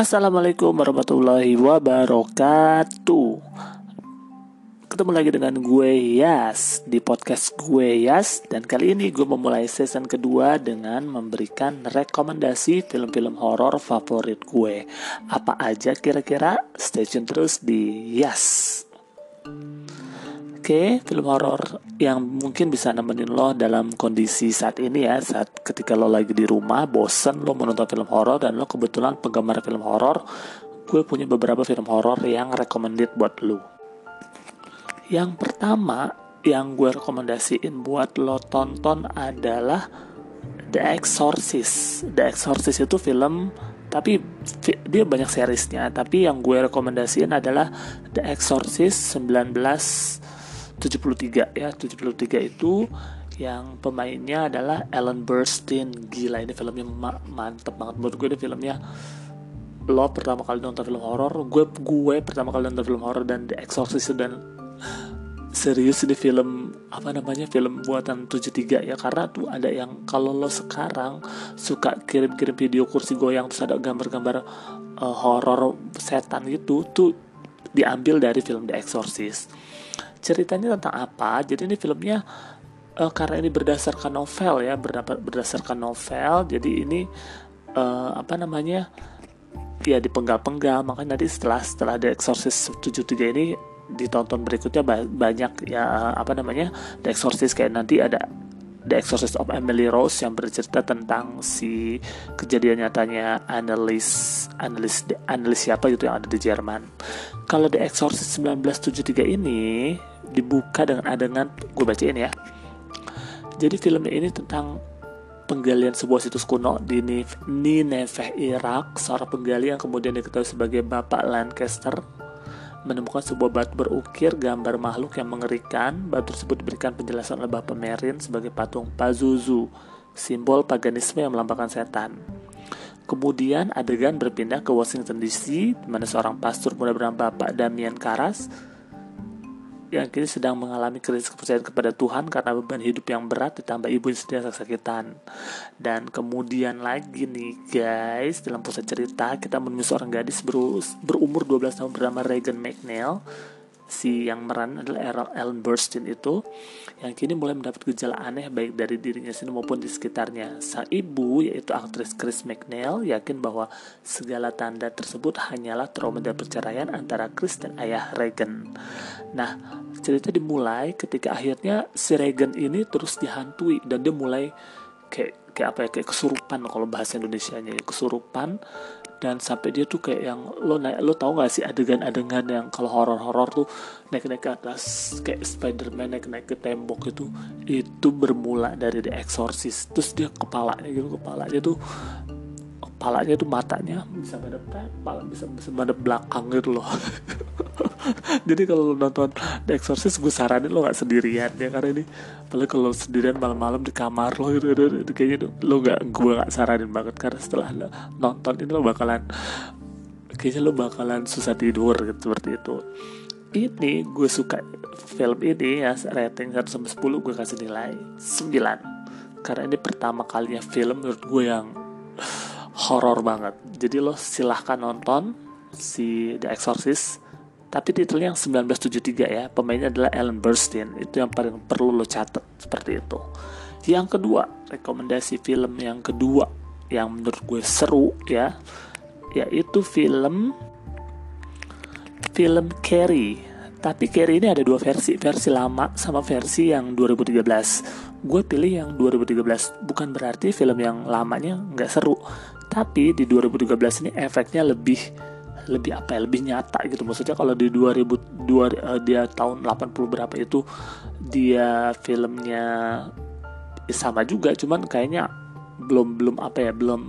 Assalamualaikum warahmatullahi wabarakatuh. Ketemu lagi dengan gue Yas di podcast gue Yas. Dan kali ini gue memulai season kedua dengan memberikan rekomendasi film-film horor favorit gue. Apa aja kira-kira? Stay tune terus di Yas Oke, film horor yang mungkin bisa nemenin lo dalam kondisi saat ini ya, saat ketika lo lagi di rumah, bosen lo menonton film horor dan lo kebetulan penggemar film horor, gue punya beberapa film horor yang recommended buat lo. Yang pertama yang gue rekomendasiin buat lo tonton adalah The Exorcist. The Exorcist itu film tapi dia banyak seriesnya tapi yang gue rekomendasiin adalah The Exorcist 19 73 ya. 73 itu yang pemainnya adalah Ellen Burstyn. Gila ini filmnya ma mantep banget. Menurut gue ini filmnya lo pertama kali nonton film horor gue gue pertama kali nonton film horor dan The Exorcist dan serius ini film apa namanya film buatan 73 ya. Karena tuh ada yang kalau lo sekarang suka kirim-kirim video kursi goyang terus ada gambar-gambar uh, horor setan gitu tuh diambil dari film The Exorcist ceritanya tentang apa? Jadi ini filmnya uh, karena ini berdasarkan novel ya berdasarkan novel jadi ini uh, apa namanya ya dipenggal-penggal makanya nanti setelah setelah The Exorcist 73 ini ditonton berikutnya banyak ya apa namanya The Exorcist. Kayak nanti ada The Exorcist of Emily Rose yang bercerita tentang si kejadian nyatanya analis analis analis siapa gitu yang ada di Jerman. Kalau The Exorcist 1973 ini dibuka dengan adegan gue bacain ya jadi filmnya ini tentang penggalian sebuah situs kuno di Nineveh, Irak. Seorang penggali yang kemudian diketahui sebagai Bapak Lancaster menemukan sebuah batu berukir gambar makhluk yang mengerikan. Batu tersebut diberikan penjelasan oleh Bapak Merin sebagai patung Pazuzu, simbol paganisme yang melambangkan setan. Kemudian adegan berpindah ke Washington DC, di mana seorang pastor muda bernama Bapak Damian Karas yang kini sedang mengalami krisis kepercayaan kepada Tuhan karena beban hidup yang berat ditambah ibu yang sedang kesakitan. Dan kemudian lagi nih guys, dalam pusat cerita kita menemui seorang gadis berumur 12 tahun bernama Regan McNeil si yang meran adalah Ellen Burstyn itu yang kini mulai mendapat gejala aneh baik dari dirinya sendiri maupun di sekitarnya. Sang ibu yaitu aktris Chris McNeil yakin bahwa segala tanda tersebut hanyalah trauma dan perceraian antara Chris dan ayah Regan. Nah, cerita dimulai ketika akhirnya si Regan ini terus dihantui dan dia mulai kayak kayak apa ya kayak kesurupan kalau bahasa Indonesia nya kesurupan dan sampai dia tuh kayak yang lo naik lo tau gak sih adegan-adegan yang kalau horor-horor tuh naik-naik ke atas kayak Spiderman naik-naik ke tembok itu itu bermula dari The Exorcist. Terus dia kepalanya gitu kepalanya tuh kepalanya tuh matanya bisa pada kepala bisa bisa belakang gitu loh jadi kalau lo nonton The Exorcist gue saranin lo gak sendirian ya karena ini. Apalagi kalau sendirian malam-malam di kamar lo gitu, gitu, gitu kayaknya tuh, lo gak gue gak saranin banget. Karena setelah lo nonton ini lo bakalan kayaknya lo bakalan susah tidur gitu seperti itu. Ini gue suka film ini ya rating 1 sampai 10 gue kasih nilai 9 karena ini pertama kalinya film menurut gue yang horor banget. Jadi lo silahkan nonton si The Exorcist tapi titelnya yang 1973 ya pemainnya adalah Ellen Burstyn. Itu yang paling perlu lo catat seperti itu. Yang kedua rekomendasi film yang kedua yang menurut gue seru ya yaitu film film Carrie. Tapi Carrie ini ada dua versi versi lama sama versi yang 2013 gue pilih yang 2013 bukan berarti film yang lamanya nggak seru. Tapi di 2013 ini efeknya lebih lebih apa ya lebih nyata gitu. Maksudnya kalau di 2002 uh, eh, dia tahun 80 berapa itu dia filmnya ya sama juga. Cuman kayaknya belum belum apa ya belum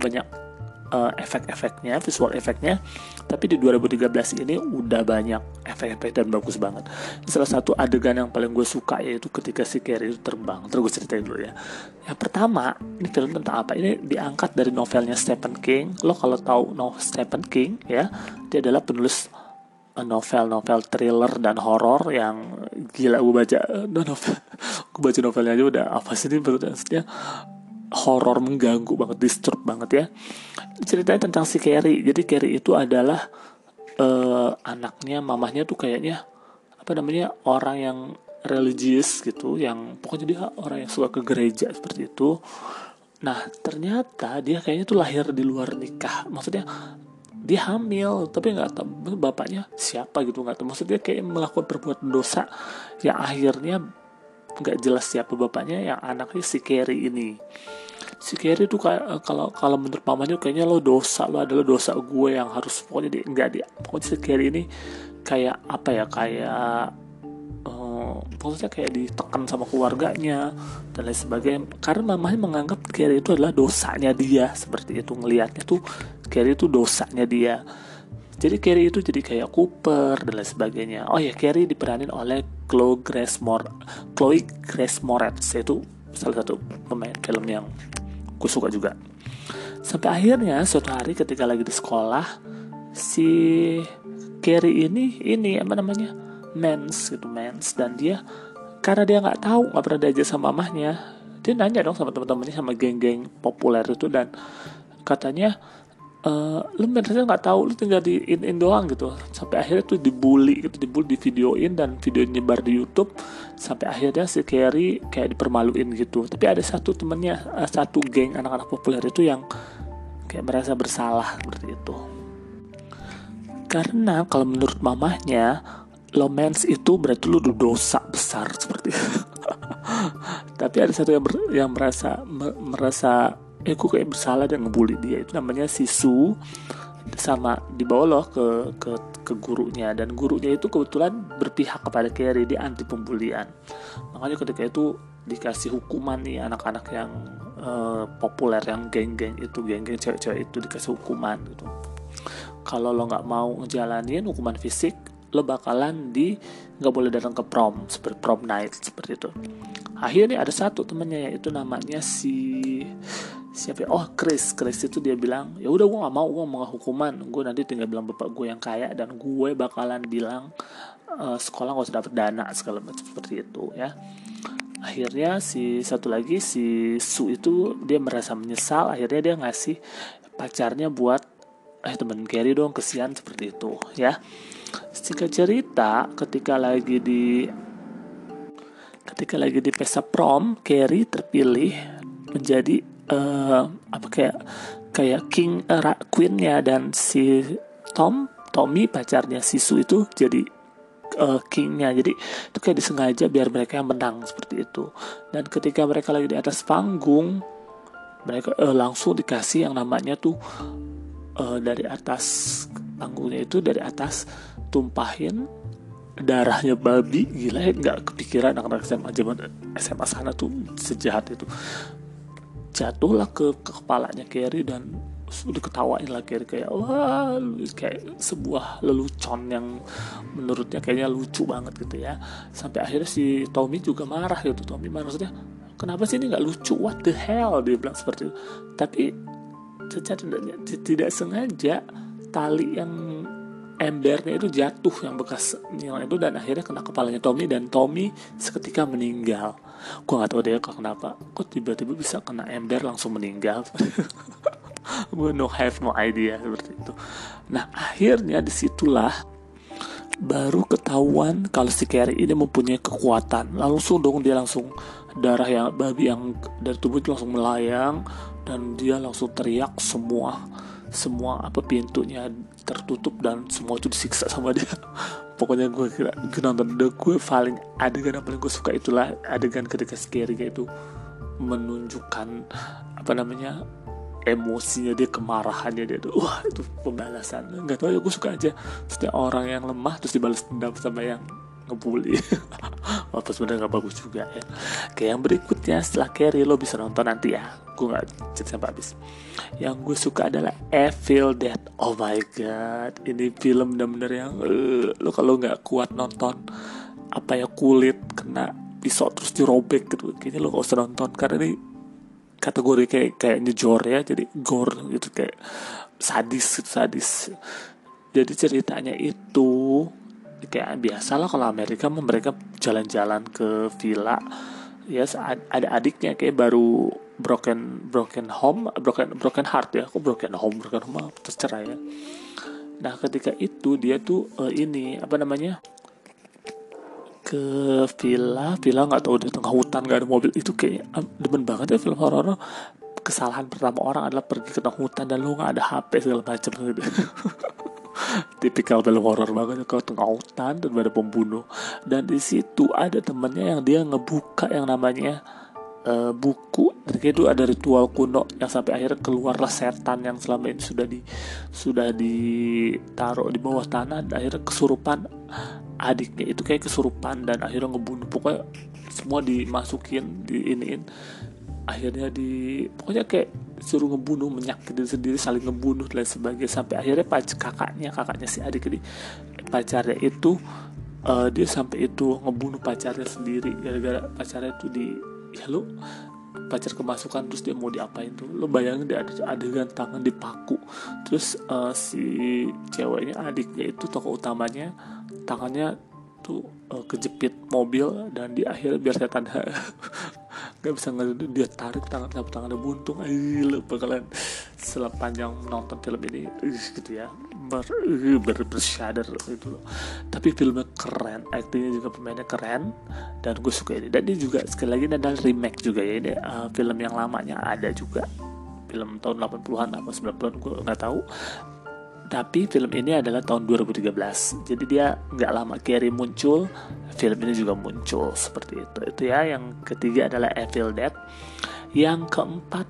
banyak uh, efek-efeknya, visual efeknya. Tapi di 2013 ini udah banyak efek-efek dan bagus banget. Salah satu adegan yang paling gue suka yaitu ketika si Carrie itu terbang. Terus gue ceritain dulu ya. Yang pertama, ini film tentang apa? Ini diangkat dari novelnya Stephen King. Lo kalau tahu no Stephen King ya, dia adalah penulis eh, novel-novel thriller dan horor yang gila gue baca no, novel gue baca novelnya aja udah apa sih ini maksudnya horor mengganggu banget disturb banget ya. Ceritanya tentang si Carrie. Jadi Carrie itu adalah uh, anaknya mamahnya tuh kayaknya apa namanya orang yang religius gitu yang pokoknya dia orang yang suka ke gereja seperti itu. Nah ternyata dia kayaknya tuh lahir di luar nikah. Maksudnya dia hamil tapi nggak tahu bapaknya siapa gitu nggak tahu. Maksudnya kayak melakukan perbuatan dosa yang akhirnya nggak jelas siapa bapaknya yang anaknya si Carrie ini. Si Carrie tuh eh, kalau kalau menurut mamanya kayaknya lo dosa lo adalah dosa gue yang harus pokoknya dia nggak dia pokoknya si Carrie ini kayak apa ya kayak uh, maksudnya kayak ditekan sama keluarganya dan lain sebagainya. Karena mamanya menganggap Carrie itu adalah dosanya dia seperti itu ngelihatnya tuh Carrie itu dosanya dia jadi Carrie itu jadi kayak Cooper dan lain sebagainya. Oh ya Carrie diperanin oleh Chloe Grace Mor Chloe Grace Moretz itu salah satu pemain film yang gue suka juga. Sampai akhirnya suatu hari ketika lagi di sekolah si Carrie ini ini apa namanya mens gitu mens dan dia karena dia nggak tahu nggak pernah diajar sama mamahnya dia nanya dong sama teman-temannya sama geng-geng populer itu. Dan katanya uh, lu merasa nggak tahu lu tinggal di in, in doang gitu. Sampai akhirnya tuh dibully gitu dibully di videoin dan video nyebar di YouTube. Sampai akhirnya si Carrie kayak dipermaluin gitu. Tapi ada satu temennya uh, satu geng anak-anak populer itu yang kayak merasa bersalah seperti itu. Karena kalau menurut mamahnya lomens itu berarti lu dosa besar seperti itu. tapi ada satu yang yang merasa merasa eh gue kayak bersalah dan ngebully dia. Itu namanya Sisu sama dibawa loh ke ke ke gurunya. Dan gurunya itu kebetulan berpihak kepada Carrie dia anti pembulian. Makanya ketika itu dikasih hukuman nih anak-anak yang uh, populer yang geng-geng itu geng-geng cewek-cewek itu dikasih hukuman gitu. Kalau lo nggak mau ngejalanin hukuman fisik lo bakalan di nggak boleh datang ke prom seperti prom night seperti itu. Akhirnya ada satu temennya yaitu namanya si siapa oh Chris Chris itu dia bilang ya udah gue gak mau gue mau hukuman. Gue nanti tinggal bilang bapak gue yang kaya dan gue bakalan bilang uh, sekolah gak usah dapet dana segala macam seperti itu ya. Akhirnya si satu lagi si Su itu dia merasa menyesal. Akhirnya dia ngasih pacarnya buat eh temen Gary dong kesian seperti itu ya. Singkat cerita ketika lagi di ketika lagi di pesta prom Carrie terpilih menjadi uh, apa kayak kayak king uh, queennya dan si Tom Tommy pacarnya Sisu itu jadi uh, kingnya. Jadi itu kayak disengaja biar mereka yang menang seperti itu. Dan ketika mereka lagi di atas panggung mereka uh, langsung dikasih yang namanya tuh uh, dari atas panggungnya itu dari atas tumpahin darahnya babi. Gila ya nggak kepikiran anak-anak SMA zaman SMA sana tuh sejahat itu jatuhlah ke, ke kepalanya Carrie dan udah ketawain lah Carrie kayak wah kayak sebuah lelucon yang menurutnya kayaknya lucu banget gitu ya. Sampai akhirnya si Tommy juga marah gitu Tommy marah maksudnya kenapa sih ini nggak lucu? What the hell? Dia bilang seperti itu. Tapi secara tidak sengaja tali yang embernya itu jatuh yang bekas nyala itu dan akhirnya kena kepalanya Tommy dan Tommy seketika meninggal. Gue gak tahu deh kenapa. Kok tiba-tiba bisa kena ember langsung meninggal? Gue no have no idea seperti itu. Nah akhirnya di situlah baru ketahuan kalau si Carrie ini mempunyai kekuatan. Langsung dong dia langsung darah yang babi yang dari tubuh itu langsung melayang dan dia langsung teriak semua semua apa pintunya tertutup dan semua itu disiksa sama dia. Pokoknya gue kira gue nonton. The gue paling adegan yang paling gue suka itulah adegan ketika scary itu menunjukkan apa namanya emosinya dia kemarahannya dia tuh. Wah itu pembalasan. Nggak tahu ya gue suka aja. Setiap orang yang lemah terus dibalas dendam sama yang ngebully. Walaupun sebenarnya nggak bagus juga ya. Kayak yang berikutnya setelah Carrie lo bisa nonton nanti ya. Gue nggak cerita sampai habis. Yang gue suka adalah Evil Dead. Oh my god ini film bener-bener yang uh, lo kalau nggak kuat nonton apa ya kulit kena pisau terus dirobek gitu. Kayaknya lo gak usah nonton karena ini kategori kayak kayak nyejor ya jadi gore gitu kayak sadis gitu sadis. Jadi ceritanya itu kayak biasa lah kalau Amerika mereka jalan-jalan ke villa. Ya ada adiknya kayak baru broken broken home broken broken heart ya. Aku broken home broken home tercerai ya. Nah ketika itu dia tuh uh, ini apa namanya ke villa villa nggak tahu di tengah hutan nggak ada mobil. Itu kayak demen banget ya film horor. Kesalahan pertama orang adalah pergi ke tengah hutan dan lu nggak ada HP segala macam. gitu tipikal film horor banget ke tengah hutan dan ada pembunuh. Dan di situ ada temennya yang dia ngebuka yang namanya uh, buku. Dan itu ada ritual kuno yang sampai akhirnya keluarlah setan yang selama ini sudah di sudah ditaruh di bawah tanah dan akhirnya kesurupan adiknya. Itu kayak kesurupan dan akhirnya ngebunuh. Pokoknya semua dimasukin di iniin akhirnya di pokoknya kayak suruh ngebunuh menyakiti sendiri saling ngebunuh dan sebagainya. Sampai akhirnya pacar kakaknya kakaknya si adik ini pacarnya itu uh, dia sampai itu ngebunuh pacarnya sendiri. Gara-gara pacarnya itu di ya lu pacar kemasukan terus dia mau diapain tuh. Lo bayangin dia ada adegan tangan dipaku terus uh, si ceweknya adiknya itu tokoh utamanya tangannya tuh uh, kejepit mobil dan di akhir biar tanda nggak bisa nggak dia tarik tangan tangan tangannya buntung. Ayo lo bakalan sepanjang nonton film ini gitu ya. Ber, ber bersyadar itu loh. Tapi filmnya keren aktingnya juga pemainnya keren dan gue suka ini. Dan dia juga sekali lagi ini adalah remake juga ya. Ini uh, film yang lamanya ada juga. Film tahun 80-an apa 90-an gue nggak tahu tapi film ini adalah tahun 2013 jadi dia nggak lama Gary muncul film ini juga muncul seperti itu. Itu ya yang ketiga adalah Evil Dead. Yang keempat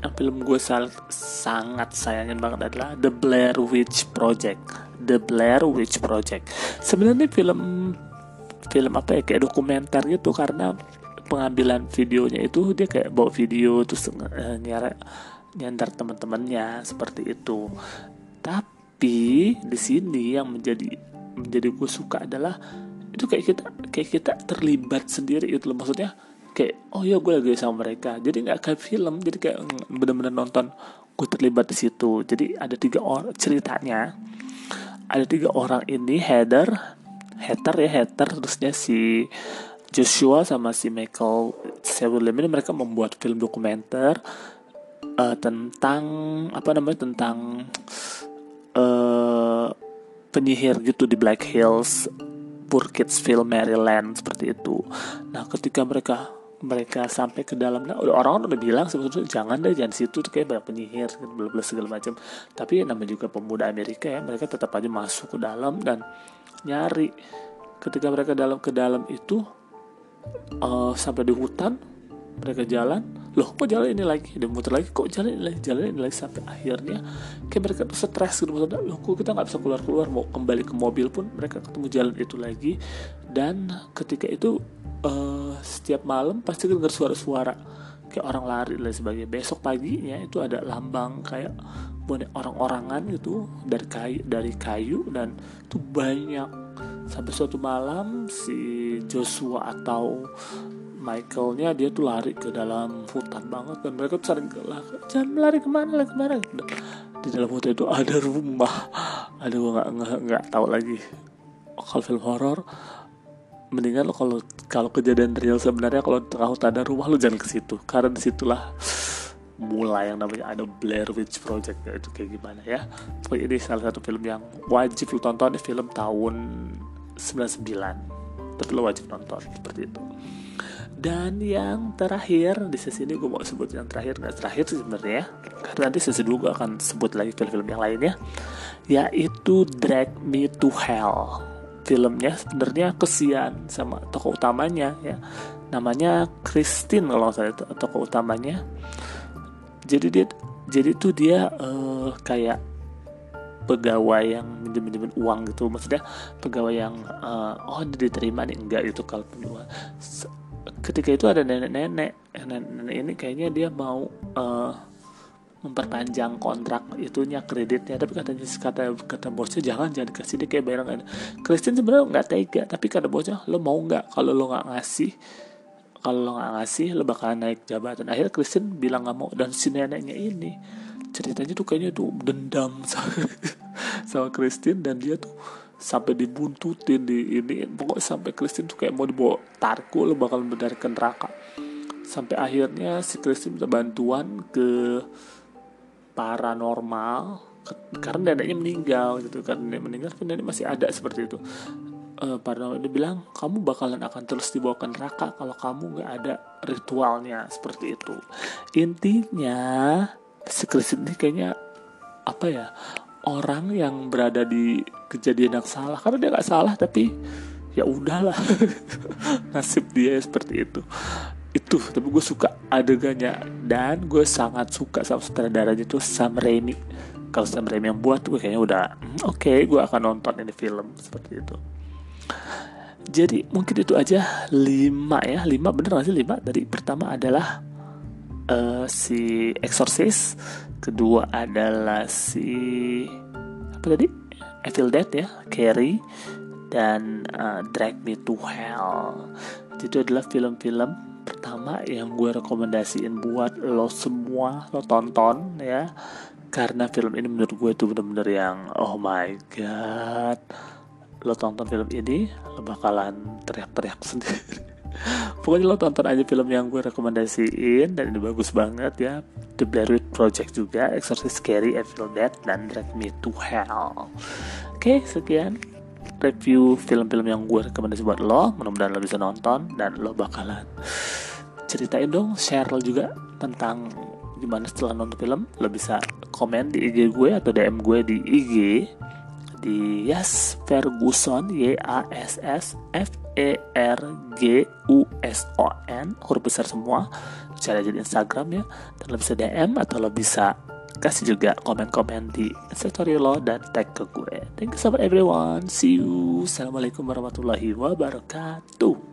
yang film gue sangat sayangin banget adalah The Blair Witch Project. The Blair Witch Project. Sebenarnya film film apa ya kayak dokumenter gitu karena pengambilan videonya itu dia kayak bawa video terus uh, nyara nyandar teman-temannya seperti itu. Tapi tapi di sini yang menjadi menjadi gue suka adalah itu kayak kita kayak kita terlibat sendiri itu loh. Maksudnya kayak oh ya gue lagi sama mereka. Jadi nggak kayak film jadi kayak bener-bener nonton gue terlibat di situ. Jadi ada tiga orang ceritanya ada tiga orang ini header hater ya hater terusnya si Joshua sama si Michael Sewillim ini mereka membuat film dokumenter uh, tentang apa namanya tentang uh, penyihir gitu di Black Hills, Burkittsville, Maryland seperti itu. Nah, ketika mereka mereka sampai ke dalam nah udah orang, udah bilang sebetulnya jangan deh jangan situ kayak banyak penyihir bla bla segala macam tapi namanya juga pemuda Amerika ya mereka tetap aja masuk ke dalam dan nyari ketika mereka dalam ke dalam itu uh, sampai di hutan mereka jalan loh kok jalan ini lagi? Dan muter lagi kok jalan ini lagi? Jalan ini lagi. Sampai akhirnya kayak mereka tuh stres gitu maksudnya loh kok kita nggak bisa keluar keluar mau kembali ke mobil pun mereka ketemu jalan itu lagi. Dan ketika itu uh, setiap malam pasti dengar suara-suara kayak orang lari dan sebagainya. Besok paginya itu ada lambang kayak bonek orang-orangan gitu dari kayu dari kayu dan itu banyak. Sampai suatu malam si Joshua atau Michaelnya dia tuh lari ke dalam hutan banget dan mereka tuh sering lah jangan lari ke mana lari ke mana? Di dalam hutan itu ada rumah. Ada gue nggak nggak nggak tahu lagi. Kalau film horor mendingan lo kalau kalau kejadian real sebenarnya kalau tengah hutan ada rumah lo jangan ke situ. Karena di situlah mulai yang namanya ada Blair Witch Project itu kayak gimana ya. Pokoknya ini salah satu film yang wajib lo tonton film tahun 99 tapi lo wajib nonton seperti itu dan yang terakhir di sesi ini gue mau sebut yang terakhir nggak terakhir sih sebenarnya karena nanti sesi dua gue akan sebut lagi film-film yang lainnya yaitu Drag Me to Hell. Filmnya sebenarnya kesian sama tokoh utamanya ya. Namanya Christine kalau saya tokoh utamanya. Jadi dia jadi tuh dia uh, kayak pegawai yang minjem minjemin uang gitu. Maksudnya pegawai yang uh, oh diterima nih? Enggak gitu kalau ketika itu ada nenek-nenek. Nenek-nenek ini kayaknya dia mau uh, memperpanjang kontrak itunya kreditnya. Tapi katanya kata kata bosnya jangan jangan dikasih dia kayak bayaran Kristen sebenarnya nggak tega tapi kata bosnya lo mau nggak kalau lo nggak ngasih? Kalau lo nggak ngasih lo bakalan naik jabatan. Akhirnya Kristen bilang nggak mau dan si neneknya ini ceritanya tuh kayaknya tuh dendam sama, sama Kristen dan dia tuh sampai dibuntutin di ini. Pokoknya sampai Kristen tuh kayak mau dibawa tarku lo bakal dari neraka. Sampai akhirnya si Christy minta bantuan ke paranormal karena neneknya meninggal gitu kan. Nenek meninggal tapi nenek masih ada seperti itu. Uh, paranormal dia bilang kamu bakalan akan terus dibawa ke neraka kalau kamu nggak ada ritualnya. Seperti itu. Intinya si Christy ini kayaknya apa ya orang yang berada di kejadian yang salah. Karena dia nggak salah tapi ya udahlah. Nasib dia seperti itu. Itu tapi gue suka adegannya. Dan gue sangat suka sama sutradaranya itu Sam Raimi. Kalau Sam Raimi yang buat gue kayaknya udah hmm, oke okay, gue akan nonton ini film seperti itu. Jadi mungkin itu aja lima ya. Lima bener gak sih lima? Dari pertama adalah uh, si Exorcist kedua adalah si apa tadi? Evil Dead ya Carrie dan uh, Drag Me to Hell. Itu adalah film-film pertama yang gue rekomendasiin buat lo semua lo tonton ya. Karena film ini menurut gue itu bener-bener yang oh my god. Lo tonton film ini lo bakalan teriak-teriak sendiri pokoknya lo tonton aja film yang gue rekomendasiin dan ini bagus banget ya. The Blair Witch Project juga Exorcist Scary Evil Dead dan Drag Me to Hell. Oke okay, sekian review film-film yang gue rekomendasi buat lo. Mudah-mudahan lo bisa nonton dan lo bakalan ceritain dong share lo juga tentang gimana setelah nonton film. Lo bisa komen di IG gue atau DM gue di IG di Yes Ferguson Y A S S F E R G U S O N huruf besar semua. Cari aja di Instagram ya dan lo bisa DM atau lo bisa kasih juga komen-komen di story lo dan tag ke gue. Thank you so much everyone. See you. Assalamualaikum warahmatullahi wabarakatuh